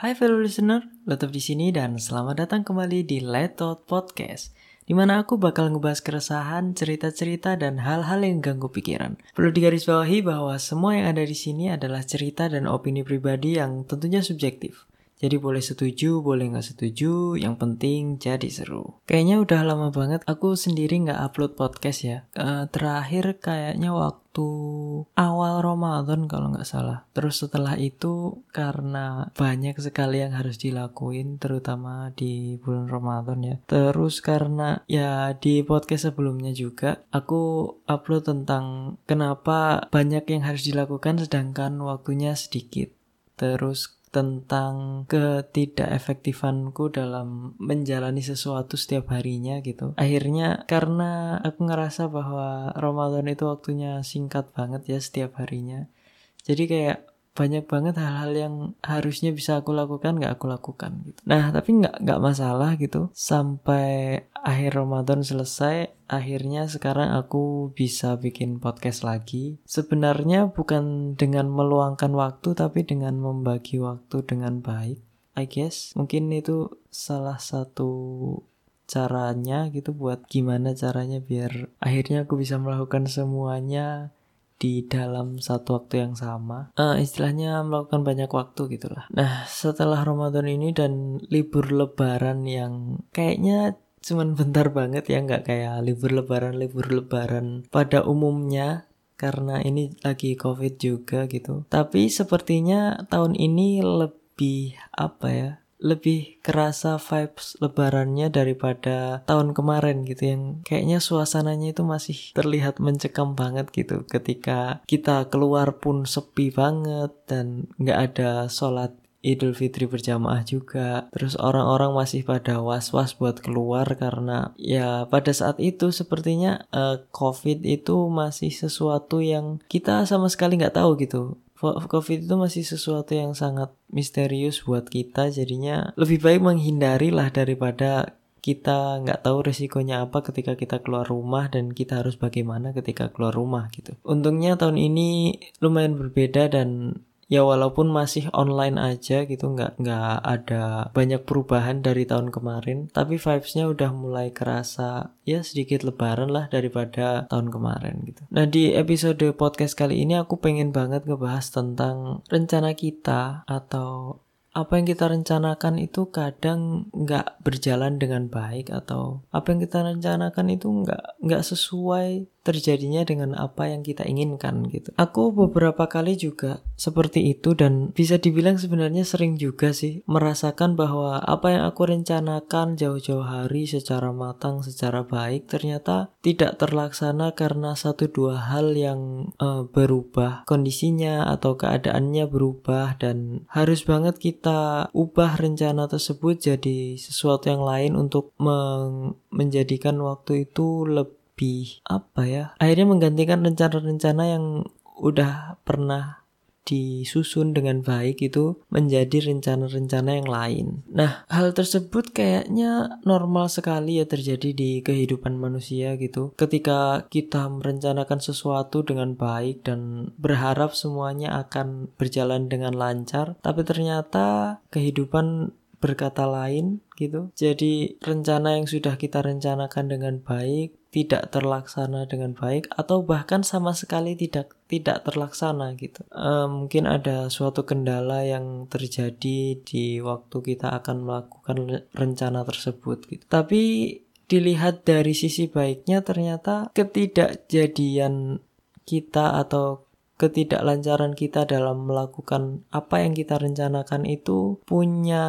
Hai fellow listener, Letop di sini dan selamat datang kembali di Letot Podcast di mana aku bakal ngebahas keresahan, cerita-cerita, dan hal-hal yang ganggu pikiran. Perlu digarisbawahi bahwa semua yang ada di sini adalah cerita dan opini pribadi yang tentunya subjektif. Jadi boleh setuju, boleh nggak setuju, yang penting jadi seru. Kayaknya udah lama banget aku sendiri nggak upload podcast ya. Uh, terakhir kayaknya waktu awal Ramadan kalau nggak salah. Terus setelah itu karena banyak sekali yang harus dilakuin, terutama di bulan Ramadan ya. Terus karena ya di podcast sebelumnya juga aku upload tentang kenapa banyak yang harus dilakukan sedangkan waktunya sedikit. Terus tentang ketidakefektifanku dalam menjalani sesuatu setiap harinya gitu. Akhirnya karena aku ngerasa bahwa Ramadan itu waktunya singkat banget ya setiap harinya. Jadi kayak banyak banget hal-hal yang harusnya bisa aku lakukan nggak aku lakukan gitu. Nah tapi nggak nggak masalah gitu sampai akhir Ramadan selesai akhirnya sekarang aku bisa bikin podcast lagi. Sebenarnya bukan dengan meluangkan waktu tapi dengan membagi waktu dengan baik. I guess mungkin itu salah satu caranya gitu buat gimana caranya biar akhirnya aku bisa melakukan semuanya di dalam satu waktu yang sama. Uh, istilahnya melakukan banyak waktu gitulah. Nah, setelah Ramadan ini dan libur lebaran yang kayaknya cuman bentar banget ya nggak kayak libur lebaran libur lebaran pada umumnya karena ini lagi covid juga gitu tapi sepertinya tahun ini lebih apa ya lebih kerasa vibes lebarannya daripada tahun kemarin gitu yang kayaknya suasananya itu masih terlihat mencekam banget gitu ketika kita keluar pun sepi banget dan nggak ada sholat Idul Fitri berjamaah juga. Terus orang-orang masih pada was-was buat keluar karena ya pada saat itu sepertinya uh, COVID itu masih sesuatu yang kita sama sekali nggak tahu gitu. COVID itu masih sesuatu yang sangat misterius buat kita jadinya lebih baik menghindari lah daripada kita nggak tahu resikonya apa ketika kita keluar rumah dan kita harus bagaimana ketika keluar rumah gitu. Untungnya tahun ini lumayan berbeda dan ya walaupun masih online aja gitu nggak nggak ada banyak perubahan dari tahun kemarin tapi vibesnya udah mulai kerasa ya sedikit lebaran lah daripada tahun kemarin gitu. Nah di episode podcast kali ini aku pengen banget ngebahas tentang rencana kita atau apa yang kita rencanakan itu kadang nggak berjalan dengan baik atau apa yang kita rencanakan itu nggak nggak sesuai terjadinya dengan apa yang kita inginkan gitu. Aku beberapa kali juga seperti itu dan bisa dibilang sebenarnya sering juga sih merasakan bahwa apa yang aku rencanakan jauh-jauh hari secara matang, secara baik ternyata tidak terlaksana karena satu dua hal yang uh, berubah kondisinya atau keadaannya berubah dan harus banget kita ubah rencana tersebut jadi sesuatu yang lain untuk menjadikan waktu itu lebih lebih apa ya akhirnya menggantikan rencana-rencana yang udah pernah disusun dengan baik itu menjadi rencana-rencana yang lain. Nah, hal tersebut kayaknya normal sekali ya terjadi di kehidupan manusia gitu. Ketika kita merencanakan sesuatu dengan baik dan berharap semuanya akan berjalan dengan lancar, tapi ternyata kehidupan berkata lain gitu. Jadi rencana yang sudah kita rencanakan dengan baik tidak terlaksana dengan baik atau bahkan sama sekali tidak tidak terlaksana gitu. Uh, mungkin ada suatu kendala yang terjadi di waktu kita akan melakukan rencana tersebut gitu. Tapi dilihat dari sisi baiknya ternyata ketidakjadian kita atau ketidaklancaran kita dalam melakukan apa yang kita rencanakan itu punya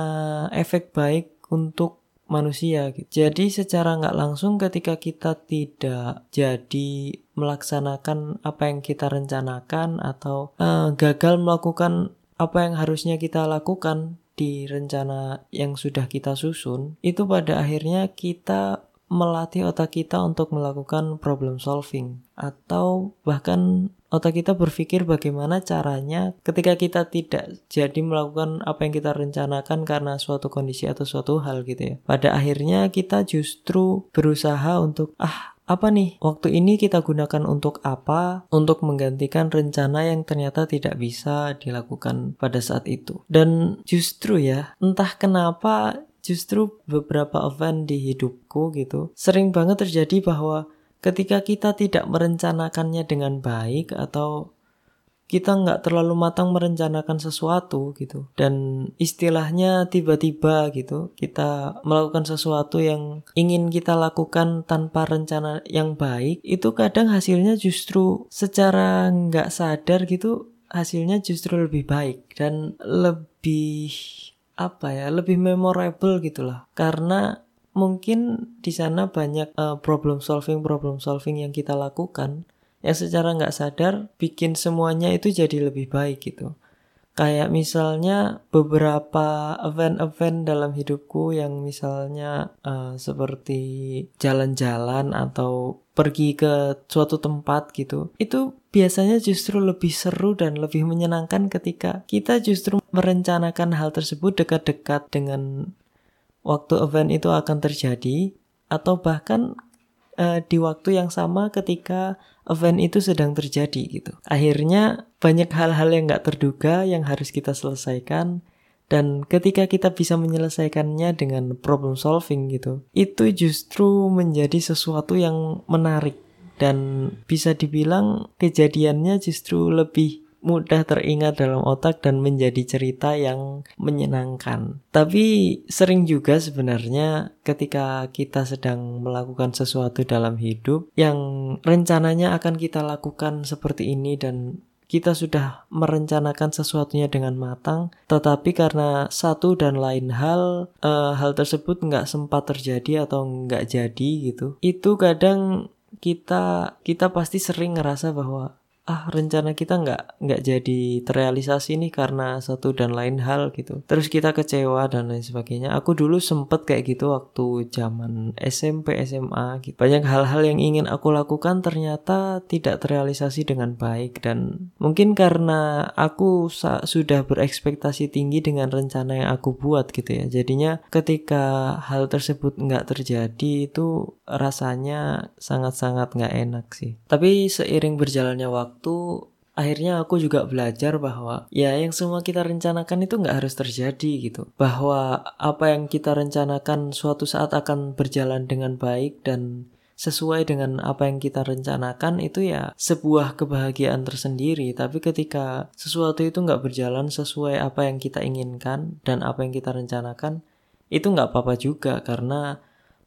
efek baik untuk manusia gitu. Jadi secara nggak langsung ketika kita tidak jadi melaksanakan apa yang kita rencanakan atau uh, gagal melakukan apa yang harusnya kita lakukan di rencana yang sudah kita susun, itu pada akhirnya kita melatih otak kita untuk melakukan problem solving atau bahkan otak kita berpikir bagaimana caranya ketika kita tidak jadi melakukan apa yang kita rencanakan karena suatu kondisi atau suatu hal gitu ya. Pada akhirnya kita justru berusaha untuk ah apa nih? Waktu ini kita gunakan untuk apa? Untuk menggantikan rencana yang ternyata tidak bisa dilakukan pada saat itu. Dan justru ya entah kenapa justru beberapa event di hidupku gitu sering banget terjadi bahwa ketika kita tidak merencanakannya dengan baik atau kita nggak terlalu matang merencanakan sesuatu gitu dan istilahnya tiba-tiba gitu kita melakukan sesuatu yang ingin kita lakukan tanpa rencana yang baik itu kadang hasilnya justru secara nggak sadar gitu hasilnya justru lebih baik dan lebih apa ya lebih memorable gitulah. Karena mungkin di sana banyak uh, problem solving problem solving yang kita lakukan yang secara nggak sadar bikin semuanya itu jadi lebih baik gitu. Kayak misalnya beberapa event-event dalam hidupku yang misalnya uh, seperti jalan-jalan atau pergi ke suatu tempat gitu. Itu biasanya justru lebih seru dan lebih menyenangkan ketika kita justru merencanakan hal tersebut dekat-dekat dengan waktu event itu akan terjadi atau bahkan uh, di waktu yang sama ketika event itu sedang terjadi gitu. Akhirnya banyak hal-hal yang nggak terduga yang harus kita selesaikan dan ketika kita bisa menyelesaikannya dengan problem solving gitu, itu justru menjadi sesuatu yang menarik dan bisa dibilang kejadiannya justru lebih mudah teringat dalam otak dan menjadi cerita yang menyenangkan. Tapi sering juga sebenarnya ketika kita sedang melakukan sesuatu dalam hidup yang rencananya akan kita lakukan seperti ini dan kita sudah merencanakan sesuatunya dengan matang, tetapi karena satu dan lain hal, uh, hal tersebut nggak sempat terjadi atau nggak jadi gitu, itu kadang kita kita pasti sering ngerasa bahwa ah rencana kita nggak nggak jadi terrealisasi nih karena satu dan lain hal gitu. Terus kita kecewa dan lain sebagainya. Aku dulu sempet kayak gitu waktu zaman SMP SMA gitu. Banyak hal-hal yang ingin aku lakukan ternyata tidak terrealisasi dengan baik. Dan mungkin karena aku sudah berekspektasi tinggi dengan rencana yang aku buat gitu ya. Jadinya ketika hal tersebut nggak terjadi itu rasanya sangat-sangat nggak enak sih. Tapi seiring berjalannya waktu waktu akhirnya aku juga belajar bahwa ya yang semua kita rencanakan itu nggak harus terjadi gitu. Bahwa apa yang kita rencanakan suatu saat akan berjalan dengan baik dan sesuai dengan apa yang kita rencanakan itu ya sebuah kebahagiaan tersendiri. Tapi ketika sesuatu itu nggak berjalan sesuai apa yang kita inginkan dan apa yang kita rencanakan itu nggak apa-apa juga karena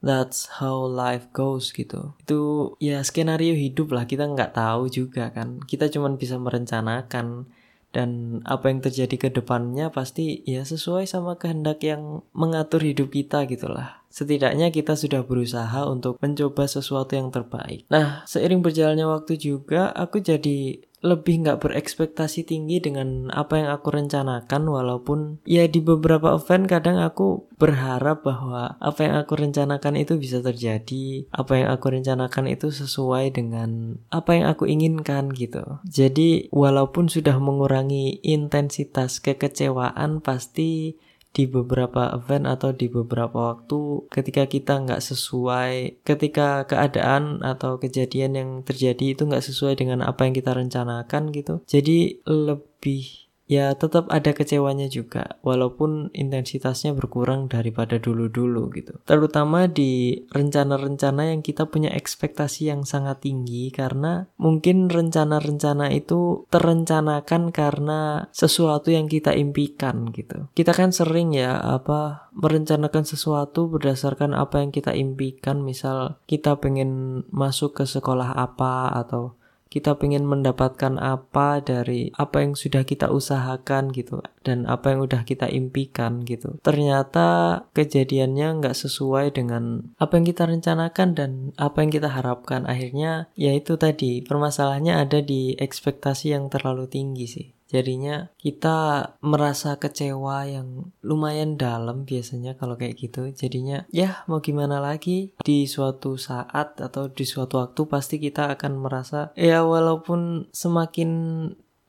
that's how life goes gitu. Itu ya skenario hidup lah kita nggak tahu juga kan. Kita cuma bisa merencanakan dan apa yang terjadi ke depannya pasti ya sesuai sama kehendak yang mengatur hidup kita gitulah. Setidaknya kita sudah berusaha untuk mencoba sesuatu yang terbaik. Nah, seiring berjalannya waktu juga aku jadi lebih nggak berekspektasi tinggi dengan apa yang aku rencanakan walaupun ya di beberapa event kadang aku berharap bahwa apa yang aku rencanakan itu bisa terjadi apa yang aku rencanakan itu sesuai dengan apa yang aku inginkan gitu. Jadi walaupun sudah mengurangi intensitas kekecewaan pasti di beberapa event atau di beberapa waktu ketika kita nggak sesuai ketika keadaan atau kejadian yang terjadi itu nggak sesuai dengan apa yang kita rencanakan gitu. Jadi lebih ya tetap ada kecewanya juga walaupun intensitasnya berkurang daripada dulu-dulu gitu. Terutama di rencana-rencana yang kita punya ekspektasi yang sangat tinggi karena mungkin rencana-rencana itu terencanakan karena sesuatu yang kita impikan gitu. Kita kan sering ya apa merencanakan sesuatu berdasarkan apa yang kita impikan. Misal kita pengen masuk ke sekolah apa atau kita pengen mendapatkan apa dari apa yang sudah kita usahakan gitu dan apa yang udah kita impikan gitu. Ternyata kejadiannya nggak sesuai dengan apa yang kita rencanakan dan apa yang kita harapkan. Akhirnya yaitu tadi permasalahannya ada di ekspektasi yang terlalu tinggi sih jadinya kita merasa kecewa yang lumayan dalam biasanya kalau kayak gitu. Jadinya ya mau gimana lagi? Di suatu saat atau di suatu waktu pasti kita akan merasa ya walaupun semakin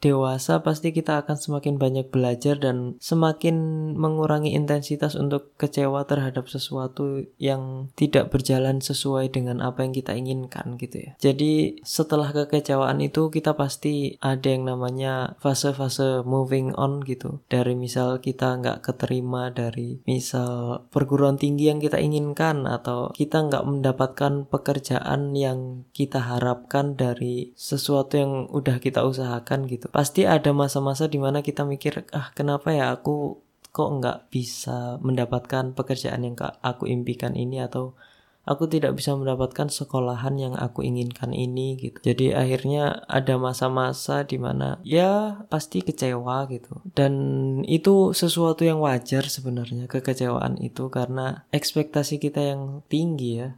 dewasa pasti kita akan semakin banyak belajar dan semakin mengurangi intensitas untuk kecewa terhadap sesuatu yang tidak berjalan sesuai dengan apa yang kita inginkan gitu ya. Jadi setelah kekecewaan itu kita pasti ada yang namanya fase-fase moving on gitu. Dari misal kita nggak keterima dari misal perguruan tinggi yang kita inginkan atau kita nggak mendapatkan pekerjaan yang kita harapkan dari sesuatu yang udah kita usahakan gitu. Pasti ada masa-masa di mana kita mikir, ah kenapa ya aku kok nggak bisa mendapatkan pekerjaan yang aku impikan ini atau aku tidak bisa mendapatkan sekolahan yang aku inginkan ini gitu. Jadi akhirnya ada masa-masa di mana ya pasti kecewa gitu. Dan itu sesuatu yang wajar sebenarnya kekecewaan itu karena ekspektasi kita yang tinggi ya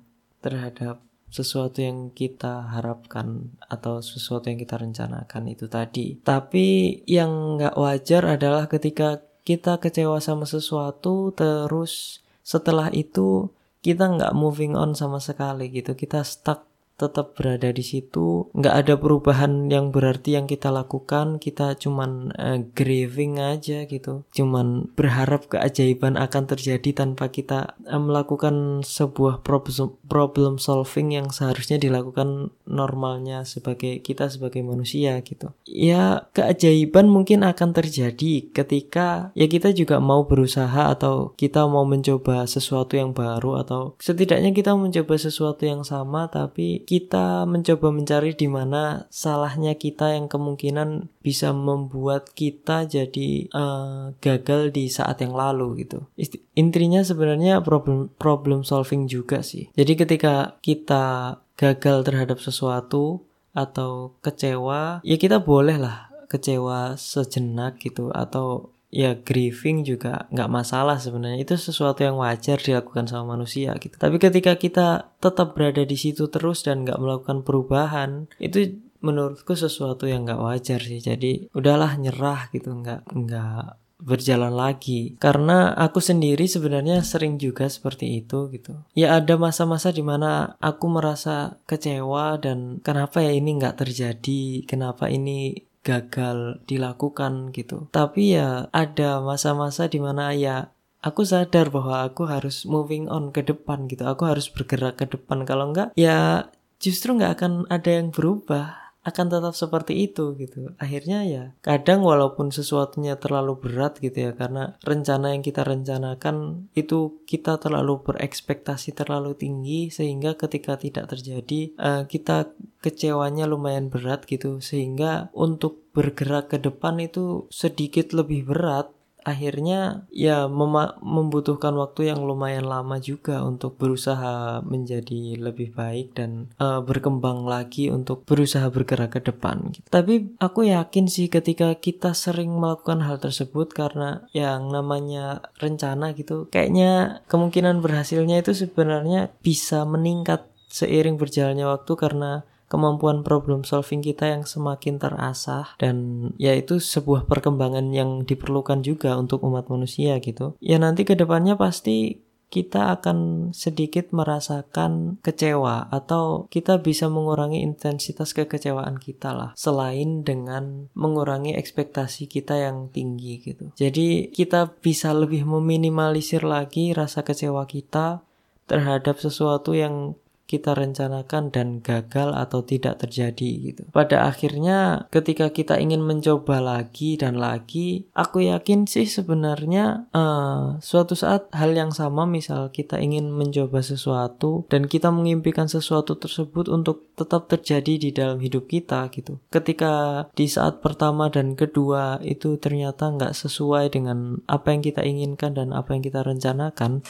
terhadap sesuatu yang kita harapkan atau sesuatu yang kita rencanakan itu tadi. Tapi yang nggak wajar adalah ketika kita kecewa sama sesuatu terus setelah itu kita nggak moving on sama sekali gitu. Kita stuck tetap berada di situ. Nggak ada perubahan yang berarti yang kita lakukan. Kita cuman uh, grieving aja gitu. Cuman berharap keajaiban akan terjadi tanpa kita uh, melakukan sebuah problem problem solving yang seharusnya dilakukan normalnya sebagai kita sebagai manusia gitu. Ya keajaiban mungkin akan terjadi ketika ya kita juga mau berusaha atau kita mau mencoba sesuatu yang baru atau setidaknya kita mencoba sesuatu yang sama tapi kita mencoba mencari di mana salahnya kita yang kemungkinan bisa membuat kita jadi uh, gagal di saat yang lalu gitu. Intinya sebenarnya problem problem solving juga sih. Jadi ketika kita gagal terhadap sesuatu atau kecewa, ya kita boleh lah kecewa sejenak gitu atau ya grieving juga nggak masalah sebenarnya. Itu sesuatu yang wajar dilakukan sama manusia gitu. Tapi ketika kita tetap berada di situ terus dan nggak melakukan perubahan itu menurutku sesuatu yang nggak wajar sih. Jadi udahlah nyerah gitu. Nggak nggak berjalan lagi. Karena aku sendiri sebenarnya sering juga seperti itu gitu. Ya ada masa-masa di mana aku merasa kecewa dan kenapa ya ini nggak terjadi? Kenapa ini gagal dilakukan gitu. Tapi ya ada masa-masa di mana ya aku sadar bahwa aku harus moving on ke depan gitu. Aku harus bergerak ke depan. Kalau enggak ya justru nggak akan ada yang berubah akan tetap seperti itu gitu. Akhirnya ya kadang walaupun sesuatunya terlalu berat gitu ya karena rencana yang kita rencanakan itu kita terlalu berekspektasi terlalu tinggi sehingga ketika tidak terjadi uh, kita kecewanya lumayan berat gitu sehingga untuk bergerak ke depan itu sedikit lebih berat akhirnya ya membutuhkan waktu yang lumayan lama juga untuk berusaha menjadi lebih baik dan uh, berkembang lagi untuk berusaha bergerak ke depan. Gitu. Tapi aku yakin sih ketika kita sering melakukan hal tersebut karena yang namanya rencana gitu, kayaknya kemungkinan berhasilnya itu sebenarnya bisa meningkat seiring berjalannya waktu karena kemampuan problem solving kita yang semakin terasah dan ya itu sebuah perkembangan yang diperlukan juga untuk umat manusia gitu. Ya nanti ke depannya pasti kita akan sedikit merasakan kecewa atau kita bisa mengurangi intensitas kekecewaan kita lah selain dengan mengurangi ekspektasi kita yang tinggi gitu. Jadi kita bisa lebih meminimalisir lagi rasa kecewa kita terhadap sesuatu yang kita rencanakan dan gagal atau tidak terjadi gitu. Pada akhirnya ketika kita ingin mencoba lagi dan lagi, aku yakin sih sebenarnya uh, suatu saat hal yang sama misal kita ingin mencoba sesuatu dan kita mengimpikan sesuatu tersebut untuk tetap terjadi di dalam hidup kita gitu. Ketika di saat pertama dan kedua itu ternyata nggak sesuai dengan apa yang kita inginkan dan apa yang kita rencanakan,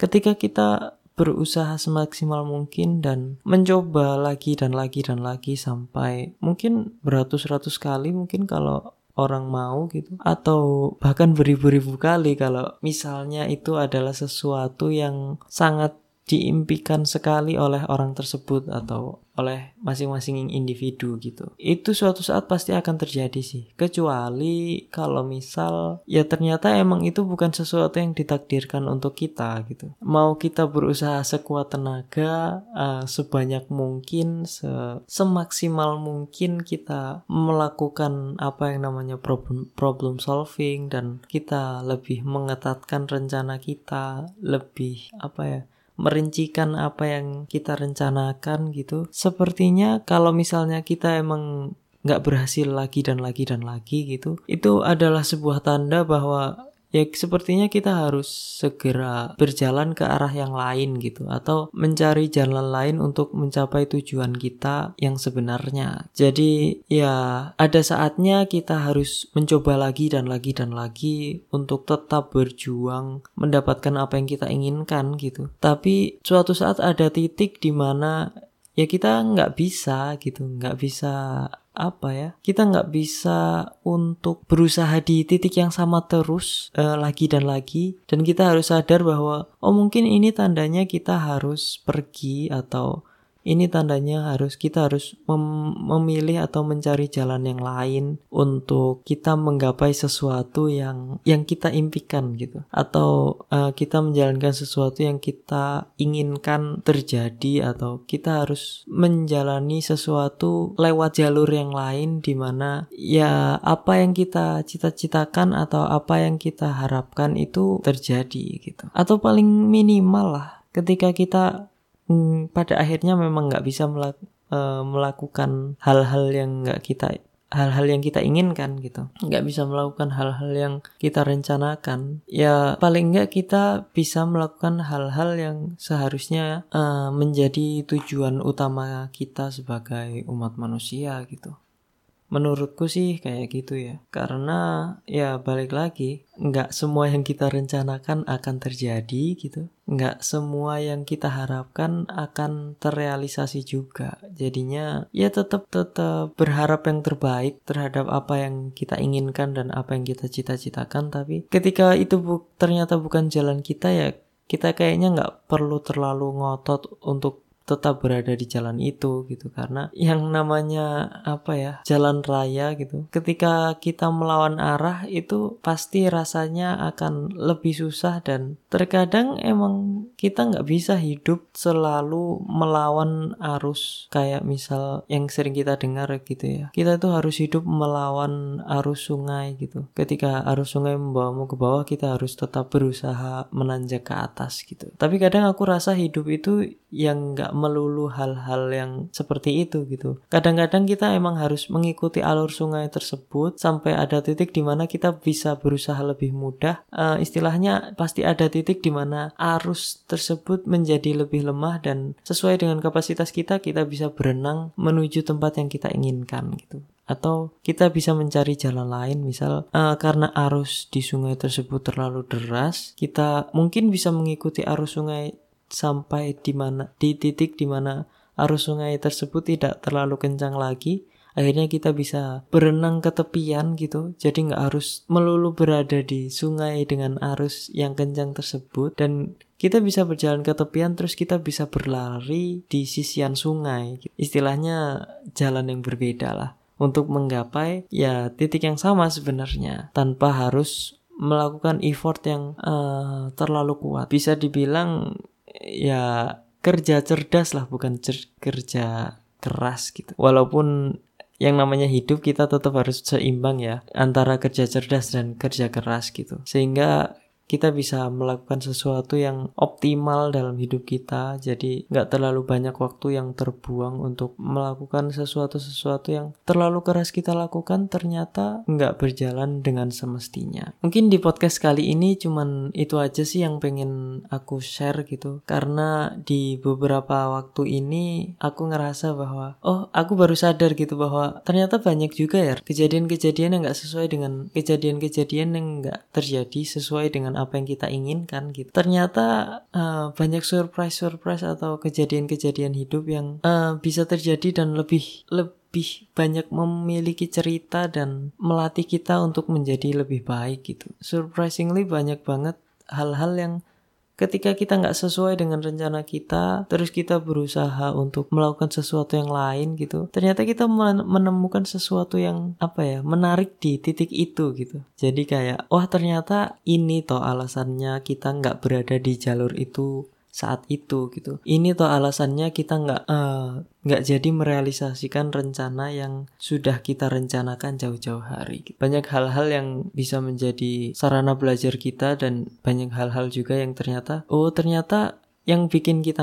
ketika kita berusaha semaksimal mungkin dan mencoba lagi dan lagi dan lagi sampai mungkin beratus-ratus kali mungkin kalau orang mau gitu. Atau bahkan beribu-ribu kali kalau misalnya itu adalah sesuatu yang sangat diimpikan sekali oleh orang tersebut atau oleh masing-masing individu gitu. Itu suatu saat pasti akan terjadi sih. Kecuali kalau misal ya ternyata emang itu bukan sesuatu yang ditakdirkan untuk kita gitu. Mau kita berusaha sekuat tenaga, uh, sebanyak mungkin, se semaksimal mungkin kita melakukan apa yang namanya problem problem solving dan kita lebih mengetatkan rencana kita, lebih apa ya? Merincikan apa yang kita rencanakan gitu. Sepertinya kalau misalnya kita emang nggak berhasil lagi dan lagi dan lagi gitu, itu adalah sebuah tanda bahwa ya sepertinya kita harus segera berjalan ke arah yang lain gitu atau mencari jalan lain untuk mencapai tujuan kita yang sebenarnya. Jadi ya ada saatnya kita harus mencoba lagi dan lagi dan lagi untuk tetap berjuang mendapatkan apa yang kita inginkan gitu. Tapi suatu saat ada titik di mana ya kita nggak bisa gitu, nggak bisa apa ya kita nggak bisa untuk berusaha di titik yang sama terus uh, lagi dan lagi. Dan kita harus sadar bahwa oh mungkin ini tandanya kita harus pergi atau ini tandanya harus kita harus mem memilih atau mencari jalan yang lain untuk kita menggapai sesuatu yang yang kita impikan gitu. Atau uh, kita menjalankan sesuatu yang kita inginkan terjadi atau kita harus menjalani sesuatu lewat jalur yang lain di mana ya apa yang kita cita-citakan atau apa yang kita harapkan itu terjadi gitu. Atau paling minimal lah ketika kita hmm, pada akhirnya memang nggak bisa melak uh, melakukan hal-hal yang nggak kita hal-hal yang kita inginkan gitu. Nggak bisa melakukan hal-hal yang kita rencanakan. Ya paling nggak kita bisa melakukan hal-hal yang seharusnya uh, menjadi tujuan utama kita sebagai umat manusia gitu Menurutku sih kayak gitu ya. Karena ya balik lagi, nggak semua yang kita rencanakan akan terjadi gitu. Nggak semua yang kita harapkan akan terrealisasi juga. Jadinya ya tetap tetap berharap yang terbaik terhadap apa yang kita inginkan dan apa yang kita cita-citakan. Tapi ketika itu bu ternyata bukan jalan kita ya kita kayaknya nggak perlu terlalu ngotot untuk tetap berada di jalan itu gitu. Karena yang namanya apa ya jalan raya gitu ketika kita melawan arah itu pasti rasanya akan lebih susah dan terkadang emang kita nggak bisa hidup selalu melawan arus kayak misal yang sering kita dengar gitu ya. Kita tuh harus hidup melawan arus sungai gitu. Ketika arus sungai membawamu ke bawah kita harus tetap berusaha menanjak ke atas gitu. Tapi kadang aku rasa hidup itu yang nggak melulu hal-hal yang seperti itu gitu. Kadang-kadang kita emang harus mengikuti alur sungai tersebut sampai ada titik di mana kita bisa berusaha lebih mudah. Uh, istilahnya pasti ada titik di mana arus tersebut menjadi lebih lemah dan sesuai dengan kapasitas kita kita bisa berenang menuju tempat yang kita inginkan gitu atau kita bisa mencari jalan lain misal uh, karena arus di sungai tersebut terlalu deras kita mungkin bisa mengikuti arus sungai sampai di mana di titik di mana arus sungai tersebut tidak terlalu kencang lagi akhirnya kita bisa berenang ke tepian gitu. Jadi nggak harus melulu berada di sungai dengan arus yang kencang tersebut. Dan kita bisa berjalan ke tepian terus kita bisa berlari di sisian sungai. Istilahnya jalan yang berbeda lah. Untuk menggapai ya titik yang sama sebenarnya. Tanpa harus melakukan effort yang uh, terlalu kuat. Bisa dibilang ya kerja cerdas lah bukan cer kerja keras gitu. Walaupun yang namanya hidup kita tetap harus seimbang ya antara kerja cerdas dan kerja keras gitu. Sehingga kita bisa melakukan sesuatu yang optimal dalam hidup kita. Jadi nggak terlalu banyak waktu yang terbuang untuk melakukan sesuatu-sesuatu yang terlalu keras kita lakukan ternyata nggak berjalan dengan semestinya. Mungkin di podcast kali ini cuman itu aja sih yang pengen aku share gitu. Karena di beberapa waktu ini aku ngerasa bahwa oh aku baru sadar gitu bahwa ternyata banyak juga ya kejadian-kejadian yang nggak sesuai dengan kejadian-kejadian yang nggak terjadi sesuai dengan apa yang kita inginkan gitu. Ternyata uh, banyak surprise-surprise atau kejadian-kejadian hidup yang uh, bisa terjadi dan lebih lebih banyak memiliki cerita dan melatih kita untuk menjadi lebih baik gitu. Surprisingly banyak banget hal-hal yang ketika kita nggak sesuai dengan rencana kita, terus kita berusaha untuk melakukan sesuatu yang lain gitu, ternyata kita menemukan sesuatu yang apa ya menarik di titik itu gitu. Jadi kayak wah ternyata ini toh alasannya kita nggak berada di jalur itu saat itu gitu. Ini tuh alasannya kita nggak uh, nggak jadi merealisasikan rencana yang sudah kita rencanakan jauh-jauh hari. Banyak hal-hal yang bisa menjadi sarana belajar kita dan banyak hal-hal juga yang ternyata oh ternyata yang bikin kita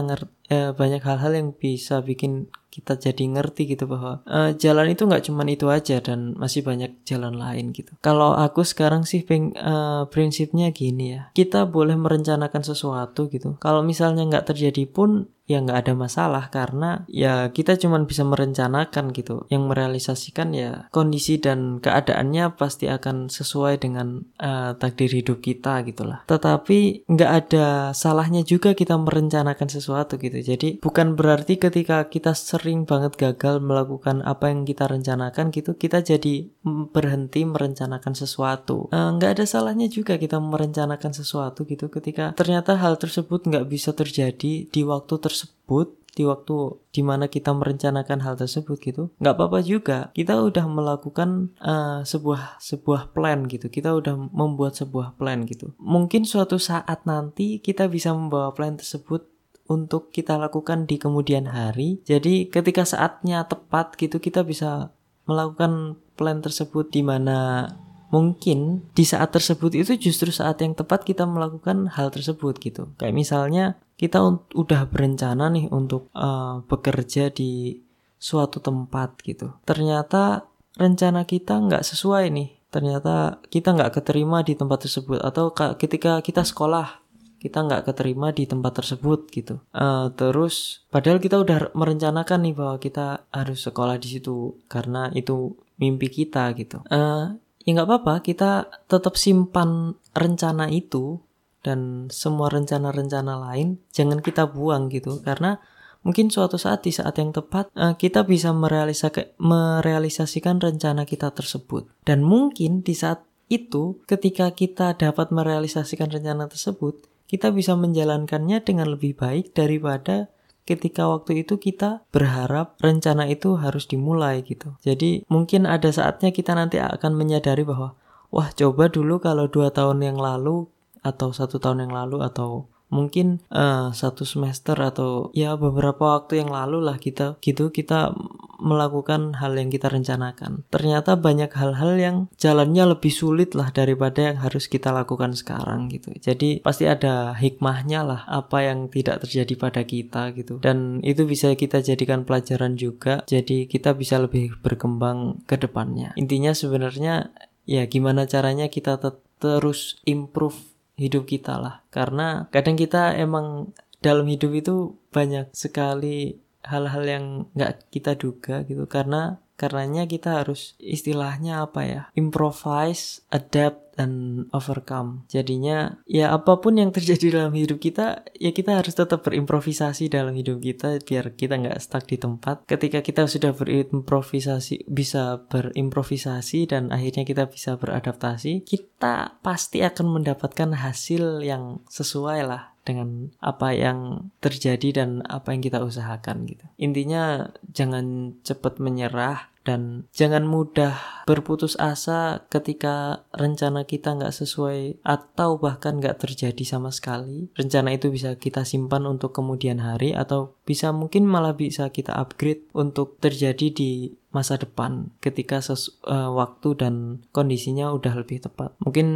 eh, banyak hal-hal yang bisa bikin kita jadi ngerti gitu bahwa uh, jalan itu nggak cuma itu aja dan masih banyak jalan lain gitu. Kalau aku sekarang sih peng, uh, prinsipnya gini ya, kita boleh merencanakan sesuatu gitu. Kalau misalnya nggak terjadi pun ya nggak ada masalah karena ya kita cuma bisa merencanakan gitu yang merealisasikan ya kondisi dan keadaannya pasti akan sesuai dengan uh, takdir hidup kita gitulah tetapi nggak ada salahnya juga kita merencanakan sesuatu gitu jadi bukan berarti ketika kita sering banget gagal melakukan apa yang kita rencanakan gitu kita jadi berhenti merencanakan sesuatu. Uh, nggak ada salahnya juga kita merencanakan sesuatu gitu ketika ternyata hal tersebut nggak bisa terjadi di waktu tersebut di waktu di mana kita merencanakan hal tersebut gitu nggak apa-apa juga. Kita udah melakukan uh, sebuah sebuah plan gitu. Kita udah membuat sebuah plan gitu. Mungkin suatu saat nanti kita bisa membawa plan tersebut untuk kita lakukan di kemudian hari jadi ketika saatnya tepat gitu kita bisa melakukan plan tersebut di mana mungkin di saat tersebut itu justru saat yang tepat kita melakukan hal tersebut gitu. Kayak misalnya kita udah berencana nih untuk uh, bekerja di suatu tempat gitu. Ternyata rencana kita nggak sesuai nih. Ternyata kita nggak keterima di tempat tersebut atau ketika kita sekolah kita nggak keterima di tempat tersebut gitu. Uh, terus padahal kita udah merencanakan nih bahwa kita harus sekolah di situ karena itu mimpi kita gitu. Uh, ya nggak apa-apa kita tetap simpan rencana itu dan semua rencana-rencana lain jangan kita buang gitu karena mungkin suatu saat di saat yang tepat uh, kita bisa merealisasikan rencana kita tersebut dan mungkin di saat itu ketika kita dapat merealisasikan rencana tersebut kita bisa menjalankannya dengan lebih baik daripada ketika waktu itu kita berharap rencana itu harus dimulai gitu. Jadi mungkin ada saatnya kita nanti akan menyadari bahwa wah coba dulu kalau dua tahun yang lalu atau satu tahun yang lalu atau mungkin uh, satu semester atau ya beberapa waktu yang lalu lah kita gitu kita melakukan hal yang kita rencanakan. Ternyata banyak hal-hal yang jalannya lebih sulit lah daripada yang harus kita lakukan sekarang gitu. Jadi pasti ada hikmahnya lah apa yang tidak terjadi pada kita gitu. Dan itu bisa kita jadikan pelajaran juga. Jadi kita bisa lebih berkembang ke depannya. Intinya sebenarnya ya gimana caranya kita terus improve hidup kita lah. Karena kadang kita emang dalam hidup itu banyak sekali hal-hal yang nggak kita duga gitu. Karena karenanya kita harus istilahnya apa ya improvise adapt dan overcome jadinya ya apa pun yang terjadi dalam hidup kita ya kita harus tetap berimprovisasi dalam hidup kita biar kita nggak stuck di tempat ketika kita sudah berimprovisasi bisa berimprovisasi dan akhirnya kita bisa beradaptasi kita pasti akan mendapatkan hasil yang sesuai lah dengan apa yang terjadi dan apa yang kita usahakan gitu. Intinya jangan cepat menyerah dan jangan mudah berputus asa ketika rencana kita nggak sesuai atau bahkan nggak terjadi sama sekali. Rencana itu bisa kita simpan untuk kemudian hari atau bisa mungkin malah bisa kita upgrade untuk terjadi di masa depan ketika ses uh, waktu dan kondisinya udah lebih tepat. Mungkin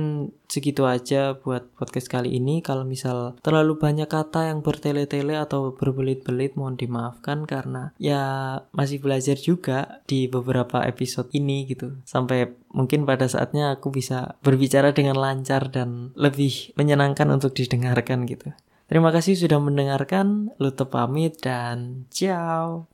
segitu aja buat podcast kali ini. Kalau misal terlalu banyak kata yang bertele-tele atau berbelit-belit mohon dimaafkan karena ya masih belajar juga di beberapa episode ini gitu. Sampai mungkin pada saatnya aku bisa berbicara dengan lancar dan lebih menyenangkan untuk didengarkan gitu. Terima kasih sudah mendengarkan. Luto pamit dan ciao.